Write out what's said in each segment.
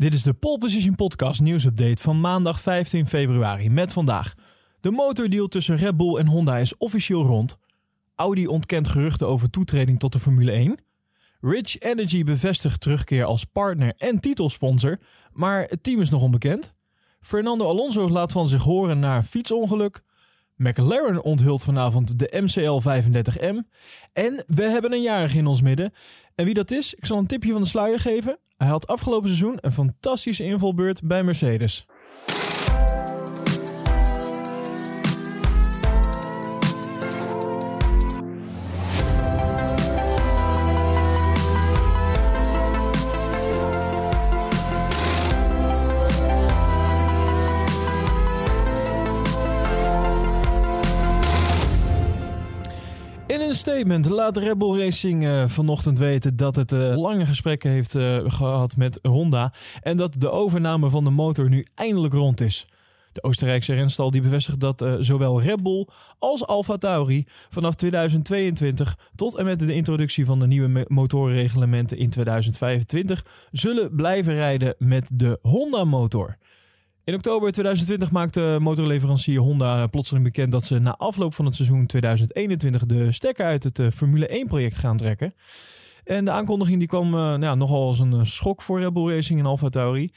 Dit is de Pole Position Podcast nieuwsupdate van maandag 15 februari met vandaag. De motordeal tussen Red Bull en Honda is officieel rond. Audi ontkent geruchten over toetreding tot de Formule 1. Rich Energy bevestigt terugkeer als partner en titelsponsor, maar het team is nog onbekend. Fernando Alonso laat van zich horen na fietsongeluk. McLaren onthult vanavond de MCL 35M. En we hebben een jarige in ons midden. En wie dat is, ik zal een tipje van de sluier geven. Hij had afgelopen seizoen een fantastische invalbeurt bij Mercedes. Statement laat Red Bull Racing uh, vanochtend weten dat het uh, lange gesprekken heeft uh, gehad met Honda en dat de overname van de motor nu eindelijk rond is. De Oostenrijkse renstal die bevestigt dat zowel Red Bull als Alfa Tauri vanaf 2022 tot en met de introductie van de nieuwe motorreglementen in 2025 zullen blijven rijden met de Honda motor. In oktober 2020 maakte motorleverancier Honda plotseling bekend dat ze na afloop van het seizoen 2021 de stekker uit het eh, Formule 1-project gaan trekken. En de aankondiging die kwam uh, nou, nogal als een eh, schok voor Red Bull Racing en Alfa Tauri.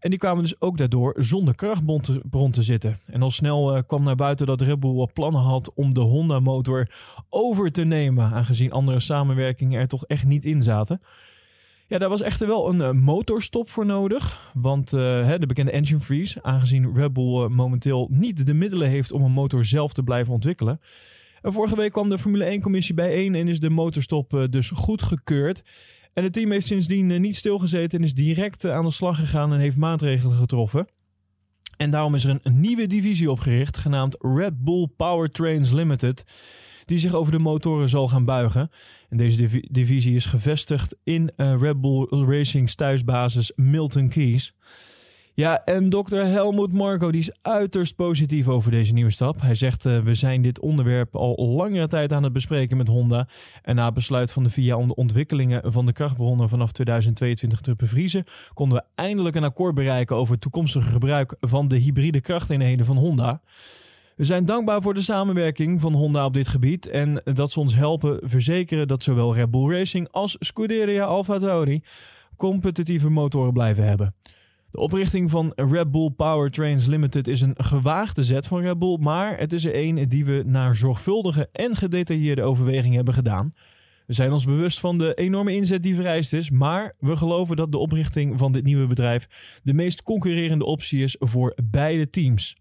En die kwamen dus ook daardoor zonder krachtbron te zitten. En al snel kwam naar buiten dat Red Bull wat plannen had om de Honda-motor over te nemen. Aangezien andere samenwerkingen er toch echt niet in zaten. Ja, daar was echter wel een uh, motorstop voor nodig. Want uh, de bekende engine freeze, aangezien Red Bull uh, momenteel niet de middelen heeft om een motor zelf te blijven ontwikkelen. En vorige week kwam de Formule 1-commissie bijeen en is de motorstop dus goedgekeurd. En het team heeft sindsdien niet stilgezeten en is direct aan de slag gegaan en heeft maatregelen getroffen. En daarom is er een nieuwe divisie opgericht, genaamd Red Bull Powertrains Limited die zich over de motoren zal gaan buigen. En deze divisie is gevestigd in uh, Red Bull Racing's thuisbasis Milton Keys. Ja, en dokter Helmoet Marco die is uiterst positief over deze nieuwe stap. Hij zegt, uh, we zijn dit onderwerp al langere tijd aan het bespreken met Honda. En na het besluit van de VIA om de ontwikkelingen van de krachtbronnen vanaf 2022 te bevriezen, konden we eindelijk een akkoord bereiken over het toekomstige gebruik van de hybride krachteenheden van Honda. We zijn dankbaar voor de samenwerking van Honda op dit gebied en dat ze ons helpen verzekeren dat zowel Red Bull Racing als Scuderia Alfa Tauri competitieve motoren blijven hebben. De oprichting van Red Bull Powertrains Limited is een gewaagde zet van Red Bull, maar het is er een die we naar zorgvuldige en gedetailleerde overweging hebben gedaan. We zijn ons bewust van de enorme inzet die vereist is, maar we geloven dat de oprichting van dit nieuwe bedrijf de meest concurrerende optie is voor beide teams.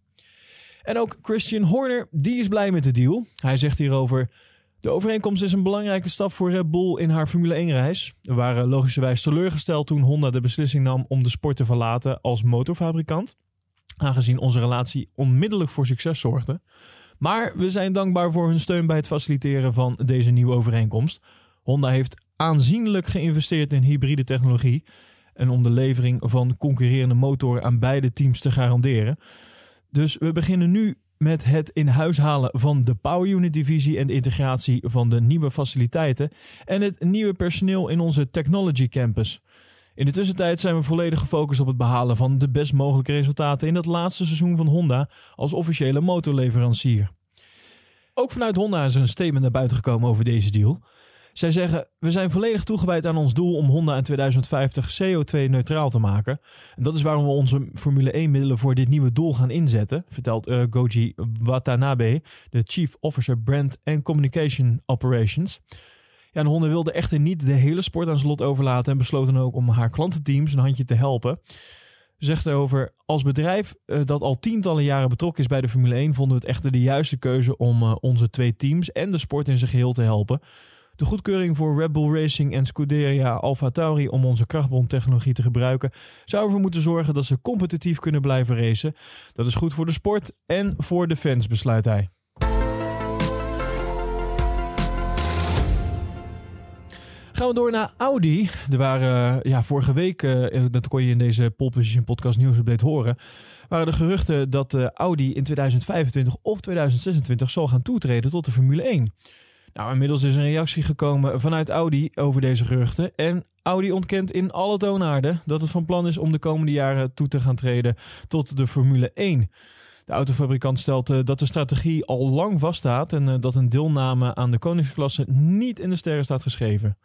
En ook Christian Horner, die is blij met de deal. Hij zegt hierover... De overeenkomst is een belangrijke stap voor Red Bull in haar Formule 1-reis. We waren logischerwijs teleurgesteld toen Honda de beslissing nam om de sport te verlaten als motorfabrikant. Aangezien onze relatie onmiddellijk voor succes zorgde. Maar we zijn dankbaar voor hun steun bij het faciliteren van deze nieuwe overeenkomst. Honda heeft aanzienlijk geïnvesteerd in hybride technologie. En om de levering van concurrerende motoren aan beide teams te garanderen. Dus we beginnen nu met het in huis halen van de Power Unit divisie en de integratie van de nieuwe faciliteiten en het nieuwe personeel in onze Technology Campus. In de tussentijd zijn we volledig gefocust op het behalen van de best mogelijke resultaten in het laatste seizoen van Honda als officiële motorleverancier. Ook vanuit Honda is een statement naar buiten gekomen over deze deal. Zij zeggen: We zijn volledig toegewijd aan ons doel om Honda in 2050 CO2-neutraal te maken. En dat is waarom we onze Formule 1-middelen voor dit nieuwe doel gaan inzetten, vertelt uh, Goji Watanabe, de Chief Officer Brand and Communication Operations. Ja, Honda wilde echter niet de hele sport aan slot overlaten en besloot dan ook om haar klantenteams een handje te helpen. Zegt over, als bedrijf uh, dat al tientallen jaren betrokken is bij de Formule 1, vonden we het echter de juiste keuze om uh, onze twee teams en de sport in zijn geheel te helpen. De goedkeuring voor Red Bull Racing en Scuderia Alfa Tauri om onze krachtbrontechnologie te gebruiken zou ervoor moeten zorgen dat ze competitief kunnen blijven racen. Dat is goed voor de sport en voor de fans, besluit hij. Gaan we door naar Audi. Er waren ja, vorige week, uh, dat kon je in deze Pole Position podcast nieuwsupdate horen, waren de geruchten dat uh, Audi in 2025 of 2026 zal gaan toetreden tot de Formule 1. Nou, inmiddels is een reactie gekomen vanuit Audi over deze geruchten. En Audi ontkent in alle toonaarden dat het van plan is om de komende jaren toe te gaan treden tot de Formule 1. De autofabrikant stelt uh, dat de strategie al lang vaststaat en uh, dat een deelname aan de koningsklasse niet in de sterren staat geschreven.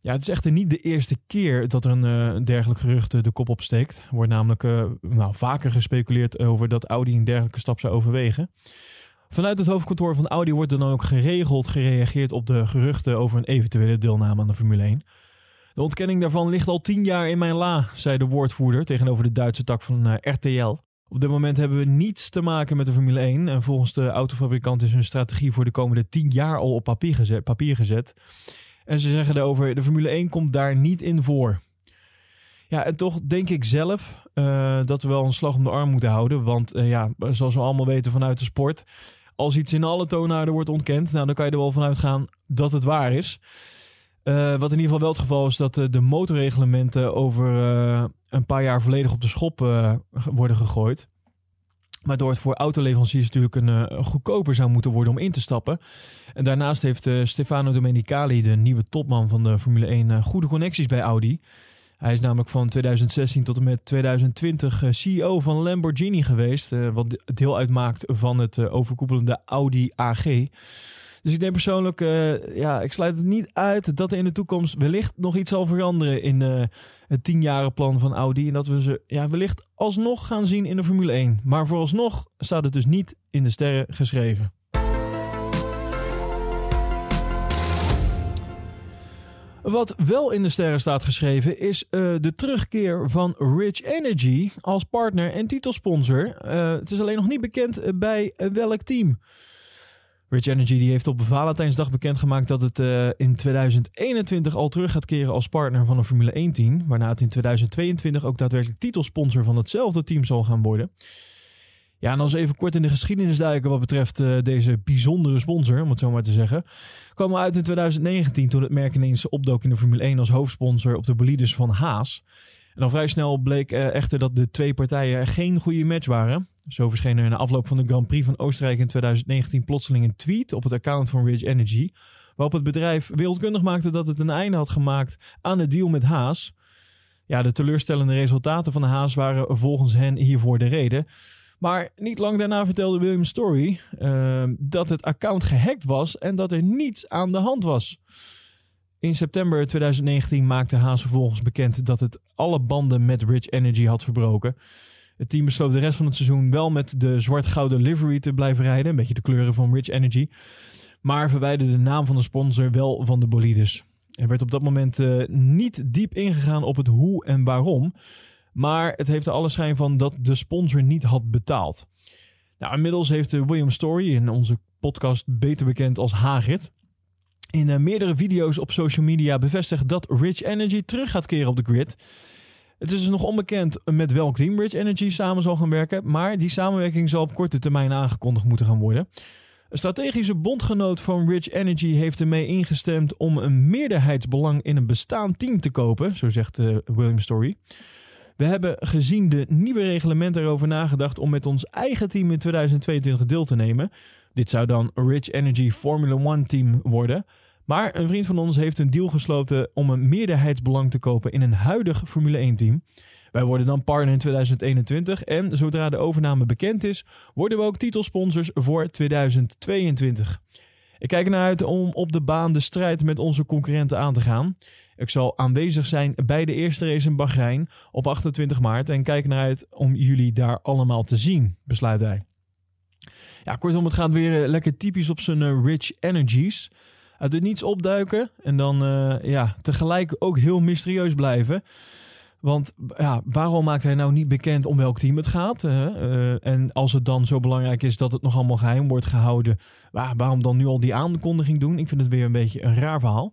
Ja, het is echter niet de eerste keer dat er een uh, dergelijk gerucht de kop opsteekt. Er wordt namelijk nou, vaker gespeculeerd over dat Audi een dergelijke stap zou overwegen. Vanuit het hoofdkantoor van Audi wordt er dan ook geregeld gereageerd op de geruchten over een eventuele deelname aan de Formule 1. De ontkenning daarvan ligt al tien jaar in mijn la, zei de woordvoerder tegenover de Duitse tak van RTL. Op dit moment hebben we niets te maken met de Formule 1. En volgens de autofabrikant is hun strategie voor de komende 10 jaar al op papier gezet. Papier gezet. En ze zeggen erover, de Formule 1 komt daar niet in voor. Ja, en toch denk ik zelf uh, dat we wel een slag om de arm moeten houden. Want uh, ja, zoals we allemaal weten vanuit de sport... als iets in alle toonaarden wordt ontkend... nou, dan kan je er wel vanuit gaan dat het waar is. Uh, wat in ieder geval wel het geval is dat de motorreglementen over een paar jaar volledig op de schop worden gegooid. Waardoor het voor autoleveranciers natuurlijk een goedkoper zou moeten worden om in te stappen. En daarnaast heeft Stefano Domenicali, de nieuwe topman van de Formule 1, goede connecties bij Audi. Hij is namelijk van 2016 tot en met 2020 CEO van Lamborghini geweest. wat deel uitmaakt van het overkoepelende Audi AG. Dus ik denk persoonlijk, ja, ik sluit het niet uit dat er in de toekomst wellicht nog iets zal veranderen in uh, het tienjarenplan van Audi. En dat we ze ja, wellicht alsnog gaan zien in de Formule 1. Maar vooralsnog staat het dus niet in de sterren geschreven. Wat wel in de sterren staat geschreven is uh, de terugkeer van Rich Energy als partner en titelsponsor. het is alleen nog niet bekend bij welk team. Rich Energy die heeft op Valentijnsdag bekendgemaakt dat het in 2021 al terug gaat keren als partner van een Formule 1 team. Waarna het in 2022 ook daadwerkelijk titelsponsor van hetzelfde team zal gaan worden. Ja, en als we even kort in de geschiedenis duiken wat betreft uh, deze bijzondere sponsor, om het zo maar te zeggen. Komen we uit in 2019 toen het merk ineens opdook in de Formule 1 als hoofdsponsor op de bolides van Haas. En dan vrij snel bleek uh, echter dat de twee partijen geen goede match waren. Zo verscheen er in de afloop van de Grand Prix van Oostenrijk in 2019 plotseling een tweet op het account van Rich Energy. Waarop het bedrijf wereldkundig maakte dat het een einde had gemaakt aan de deal met Haas. Ja, de teleurstellende resultaten van Haas waren volgens hen hiervoor de reden. Maar niet lang daarna vertelde William Story uh, dat het account gehackt was en dat er niets aan de hand was. In september 2019 maakte Haas vervolgens bekend dat het alle banden met Rich Energy had verbroken. Het team besloot de rest van het seizoen wel met de zwart-gouden livery te blijven rijden. Een beetje de kleuren van Rich Energy. Maar verwijderde de naam van de sponsor wel van de bolides. Er werd op dat moment uh, niet diep ingegaan op het hoe en waarom. Maar het heeft er alle schijn van dat de sponsor niet had betaald. Nou, inmiddels heeft William Story in onze podcast beter bekend als Hagrid in uh, meerdere video's op social media bevestigd dat Rich Energy terug gaat keren op de grid. Het is dus nog onbekend met welk team Rich Energy samen zal gaan werken, maar die samenwerking zal op korte termijn aangekondigd moeten gaan worden. Een strategische bondgenoot van Rich Energy heeft ermee ingestemd om een meerderheidsbelang in een bestaand team te kopen, zo zegt uh, William Story. We hebben gezien de nieuwe reglementen erover nagedacht om met ons eigen team in 2022 deel te nemen. Dit zou dan Rich Energy Formula One team worden. Maar een vriend van ons heeft een deal gesloten om een meerderheidsbelang te kopen in een huidig Formule 1 team. Wij worden dan partner in 2021 en zodra de overname bekend is, worden we ook titelsponsors voor 2022. Ik kijk ernaar uit om op de baan de strijd met onze concurrenten aan te gaan. Ik zal aanwezig zijn bij de eerste race in Bahrein op 28 maart en kijk naar uit om jullie daar allemaal te zien, besluit hij. Ja, kortom, het gaat weer eh, lekker typisch op zijn uh, rich energies. Uit het niets opduiken en dan uh, ja, tegelijk ook heel mysterieus blijven. Want ja, waarom maakt hij nou niet bekend om welk team het gaat? Uh, en als het dan zo belangrijk is dat het nog allemaal geheim wordt gehouden, waarom dan nu al die aankondiging doen? Ik vind het weer een beetje een raar verhaal.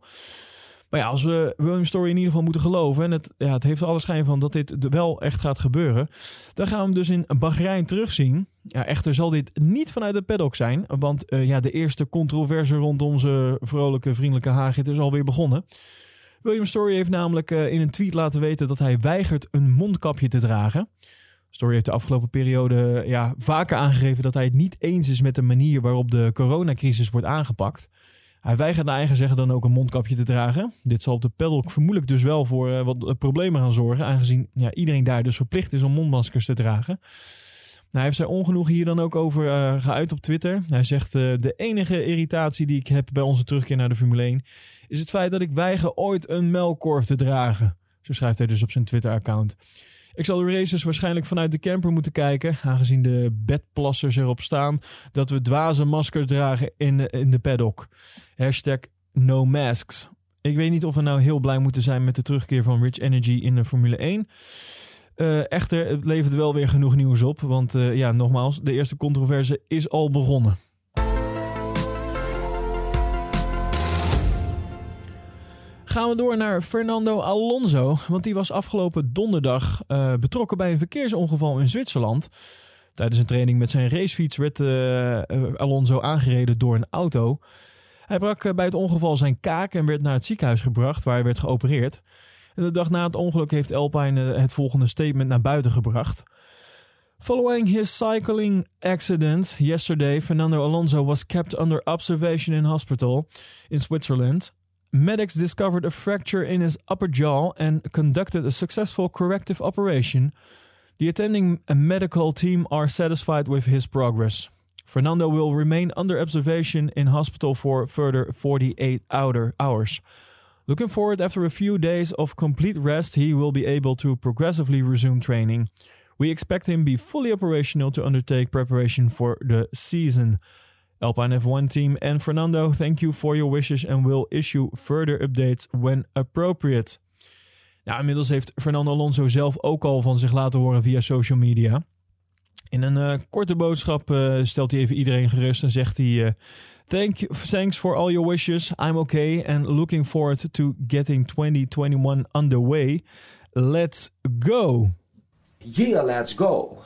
Maar ja, als we William Story in ieder geval moeten geloven, en het, ja, het heeft alle schijn van dat dit wel echt gaat gebeuren, dan gaan we hem dus in Bahrein terugzien. Ja, echter zal dit niet vanuit de paddock zijn, want uh, ja, de eerste controverse rond onze vrolijke, vriendelijke Hagrid is alweer begonnen. William Story heeft namelijk uh, in een tweet laten weten dat hij weigert een mondkapje te dragen. Story heeft de afgelopen periode ja, vaker aangegeven dat hij het niet eens is met de manier waarop de coronacrisis wordt aangepakt. Hij weigert naar eigen zeggen dan ook een mondkapje te dragen. Dit zal op de paddock vermoedelijk dus wel voor uh, wat problemen gaan zorgen, aangezien ja, iedereen daar dus verplicht is om mondmaskers te dragen. Nou, hij heeft zijn ongenoegen hier dan ook over uh, geuit op Twitter. Hij zegt: uh, De enige irritatie die ik heb bij onze terugkeer naar de Formule 1 is het feit dat ik weiger ooit een melkkorf te dragen. Zo schrijft hij dus op zijn Twitter-account. Ik zal de races waarschijnlijk vanuit de camper moeten kijken, aangezien de bedplassers erop staan dat we dwaze maskers dragen in, in de paddock. Hashtag no masks. Ik weet niet of we nou heel blij moeten zijn met de terugkeer van Rich Energy in de Formule 1. Uh, echter, het levert wel weer genoeg nieuws op. Want uh, ja, nogmaals, de eerste controverse is al begonnen. Gaan we door naar Fernando Alonso. Want die was afgelopen donderdag uh, betrokken bij een verkeersongeval in Zwitserland. Tijdens een training met zijn racefiets werd Alonso aangereden door een auto. Hij brak bij het ongeval zijn kaak en werd naar het ziekenhuis gebracht waar hij werd geopereerd. De dag na het ongeluk heeft Alpine het volgende statement naar buiten gebracht. Following his cycling accident yesterday, Fernando Alonso was kept under observation in hospital in Switzerland. Medics discovered a fracture in his upper jaw and conducted a successful corrective operation. The attending medical team are satisfied with his progress. Fernando will remain under observation in hospital for further 48 hours. Looking forward, after a few days of complete rest, he will be able to progressively resume training. We expect him be fully operational to undertake preparation for the season. Alpine F1 team and Fernando, thank you for your wishes and will issue further updates when appropriate. Nou, inmiddels heeft Fernando Alonso zelf ook al van zich laten horen via social media. In een uh, korte boodschap uh, stelt hij even iedereen gerust en zegt hij: uh, Thank you, thanks for all your wishes. I'm okay and looking forward to getting 2021 underway. Let's go. Yeah, let's go.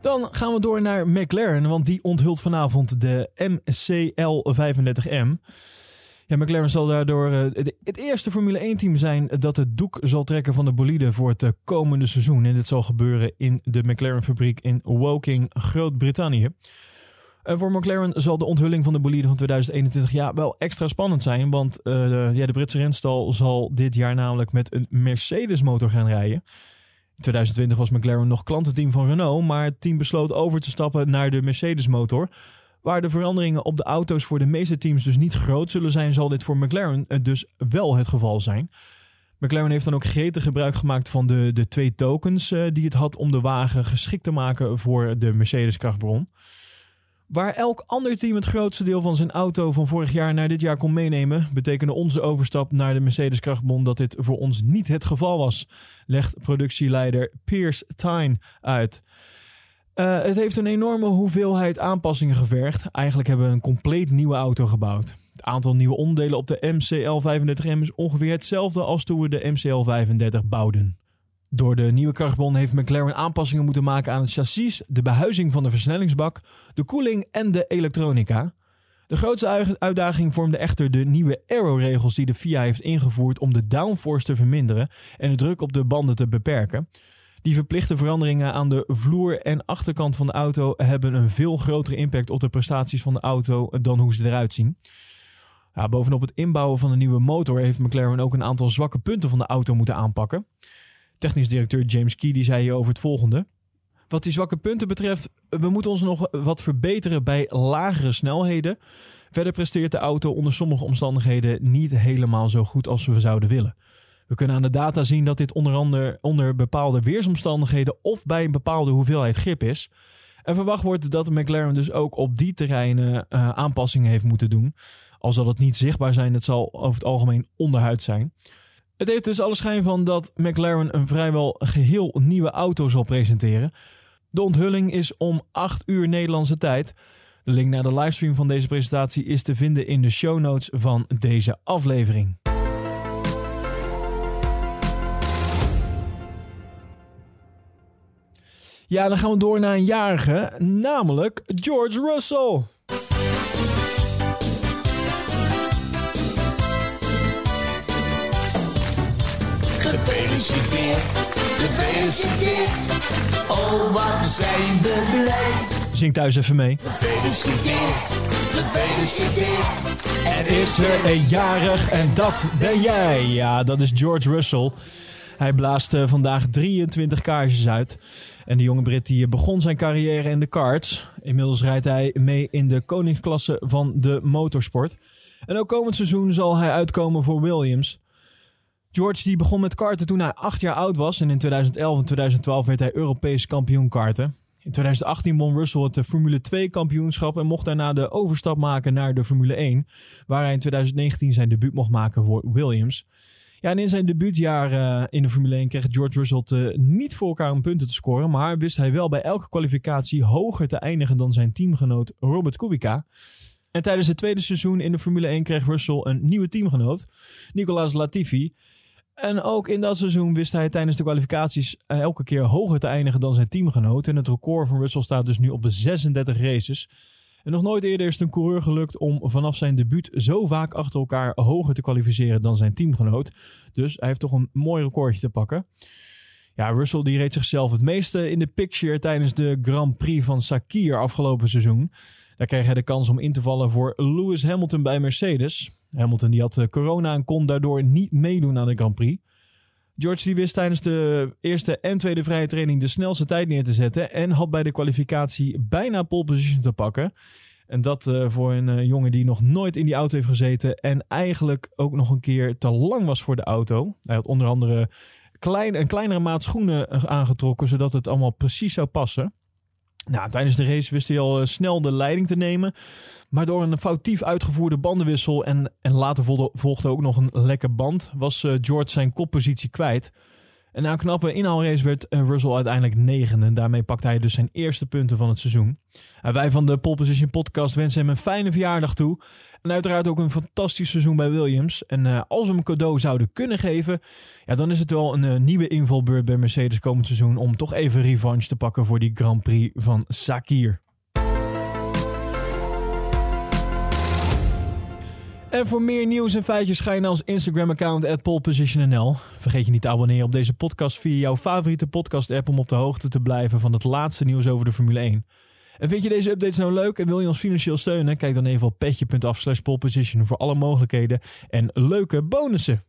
Dan gaan we door naar McLaren, want die onthult vanavond de MCL35M. Ja, McLaren zal daardoor uh, het eerste Formule 1-team zijn dat het doek zal trekken van de bolide voor het uh, komende seizoen. En dit zal gebeuren in de McLaren-fabriek in Woking, Groot-Brittannië. En voor McLaren zal de onthulling van de bolide van 2021 ja, wel extra spannend zijn. Want de, ja, de Britse renstal zal dit jaar namelijk met een Mercedes-motor gaan rijden. In 2020 was McLaren nog klantenteam van Renault, maar het team besloot over te stappen naar de Mercedes-motor. Waar de veranderingen op de auto's voor de meeste teams dus niet groot zullen zijn, zal dit voor McLaren dus wel het geval zijn. McLaren heeft dan ook gretig gebruik gemaakt van de, de twee tokens uh, die het had om de wagen geschikt te maken voor de Mercedes krachtbron. Waar elk ander team het grootste deel van zijn auto van vorig jaar naar dit jaar kon meenemen, betekende onze overstap naar de Mercedes krachtbron dat dit voor ons niet het geval was, legt productieleider Piers Tyne uit. Uh, het heeft een enorme hoeveelheid aanpassingen gevergd. Eigenlijk hebben we een compleet nieuwe auto gebouwd. Het aantal nieuwe onderdelen op de MCL35M is ongeveer hetzelfde als toen we de MCL35 bouwden. Door de nieuwe krachtbron heeft McLaren aanpassingen moeten maken aan het chassis, de behuizing van de versnellingsbak, de koeling en de elektronica. De grootste uitdaging vormde echter de nieuwe aero-regels die de FIA heeft ingevoerd om de downforce te verminderen en de druk op de banden te beperken. Die verplichte veranderingen aan de vloer en achterkant van de auto hebben een veel grotere impact op de prestaties van de auto dan hoe ze eruit zien. Ja, bovenop het inbouwen van een nieuwe motor heeft McLaren ook een aantal zwakke punten van de auto moeten aanpakken. Technisch directeur James Key zei hier over het volgende. Wat die zwakke punten betreft, we moeten ons nog wat verbeteren bij lagere snelheden. Verder presteert de auto onder sommige omstandigheden niet helemaal zo goed als we zouden willen. We kunnen aan de data zien dat dit onder andere onder bepaalde weersomstandigheden of bij een bepaalde hoeveelheid grip is. En verwacht wordt dat de McLaren dus ook op die terreinen uh, aanpassingen heeft moeten doen. Al zal het niet zichtbaar zijn, het zal over het algemeen onderhuid zijn. Het heeft dus alle schijn van dat McLaren een vrijwel geheel nieuwe auto zal presenteren. De onthulling is om 8 uur Nederlandse tijd. De link naar de livestream van deze presentatie is te vinden in de show notes van deze aflevering. Ja, dan gaan we door naar een jarige, namelijk George Russell. Gefeliciteerd, gefeliciteerd. Oh, wat zijn we blij. Zing thuis even mee. Er is er een jarig en dat ben jij. Ja, dat is George Russell. Hij blaast eh, vandaag 23 kaarsjes uit. En de jonge Brit die begon zijn carrière in de karts. Inmiddels rijdt hij mee in de koningsklasse van de motorsport. En ook komend seizoen zal hij uitkomen voor Williams. George die begon met karten toen hij 8 jaar oud was. En in 2011 en 2012 werd hij Europees kampioen karten. In 2018 won Russell het Formule 2 kampioenschap en mocht daarna de overstap maken naar de Formule 1. Waar hij in 2019 zijn debuut mocht maken voor Williams. Ja, en in zijn debuutjaar uh, in de Formule 1 kreeg George Russell niet voor elkaar om punten te scoren. Maar wist hij wel bij elke kwalificatie hoger te eindigen dan zijn teamgenoot Robert Kubica. En tijdens het tweede seizoen in de Formule 1 kreeg Russell een nieuwe teamgenoot, Nicolas Latifi. En ook in dat seizoen wist hij tijdens de kwalificaties elke keer hoger te eindigen dan zijn teamgenoot. En het record van Russell staat dus nu op de 36 races. En nog nooit eerder is het een coureur gelukt om vanaf zijn debuut zo vaak achter elkaar hoger te kwalificeren dan zijn teamgenoot. Dus hij heeft toch een mooi recordje te pakken. Ja, Russell die reed zichzelf het meeste in de picture tijdens de Grand Prix van Sakir afgelopen seizoen. Daar kreeg hij de kans om in te vallen voor Lewis Hamilton bij Mercedes. Hamilton die had corona en kon daardoor niet meedoen aan de Grand Prix. George die wist tijdens de eerste en tweede vrije training de snelste tijd neer te zetten. En had bij de kwalificatie bijna pole position te pakken. En dat uh, voor een uh, jongen die nog nooit in die auto heeft gezeten. En eigenlijk ook nog een keer te lang was voor de auto. Hij had onder andere klein, een kleinere maat schoenen aangetrokken. Zodat het allemaal precies zou passen. Nou, tijdens de race wist hij al uh, snel de leiding te nemen. Maar door een foutief uitgevoerde bandenwissel en, en later volgde ook nog een lekke band, was uh, George zijn koppositie kwijt. En na een knappe inhaalrace werd uh, Russell uiteindelijk negende. En daarmee pakte hij dus zijn eerste punten van het seizoen. En wij van de Pole Position podcast wensen hem een fijne verjaardag toe. En uiteraard ook een fantastisch seizoen bij Williams. En uh, als we hem cadeau zouden kunnen geven, ja, dan is het wel een uh, nieuwe invalbeurt bij Mercedes komend seizoen. Om toch even revanche te pakken voor die Grand Prix van Sakir. En voor meer nieuws en feitjes ga je naar ons Instagram-account at polepositionnl. Vergeet je niet te abonneren op deze podcast via jouw favoriete podcast-app om op de hoogte te blijven van het laatste nieuws over de Formule 1. En vind je deze updates nou leuk en wil je ons financieel steunen? Kijk dan even op petje.af slash poleposition voor alle mogelijkheden en leuke bonussen.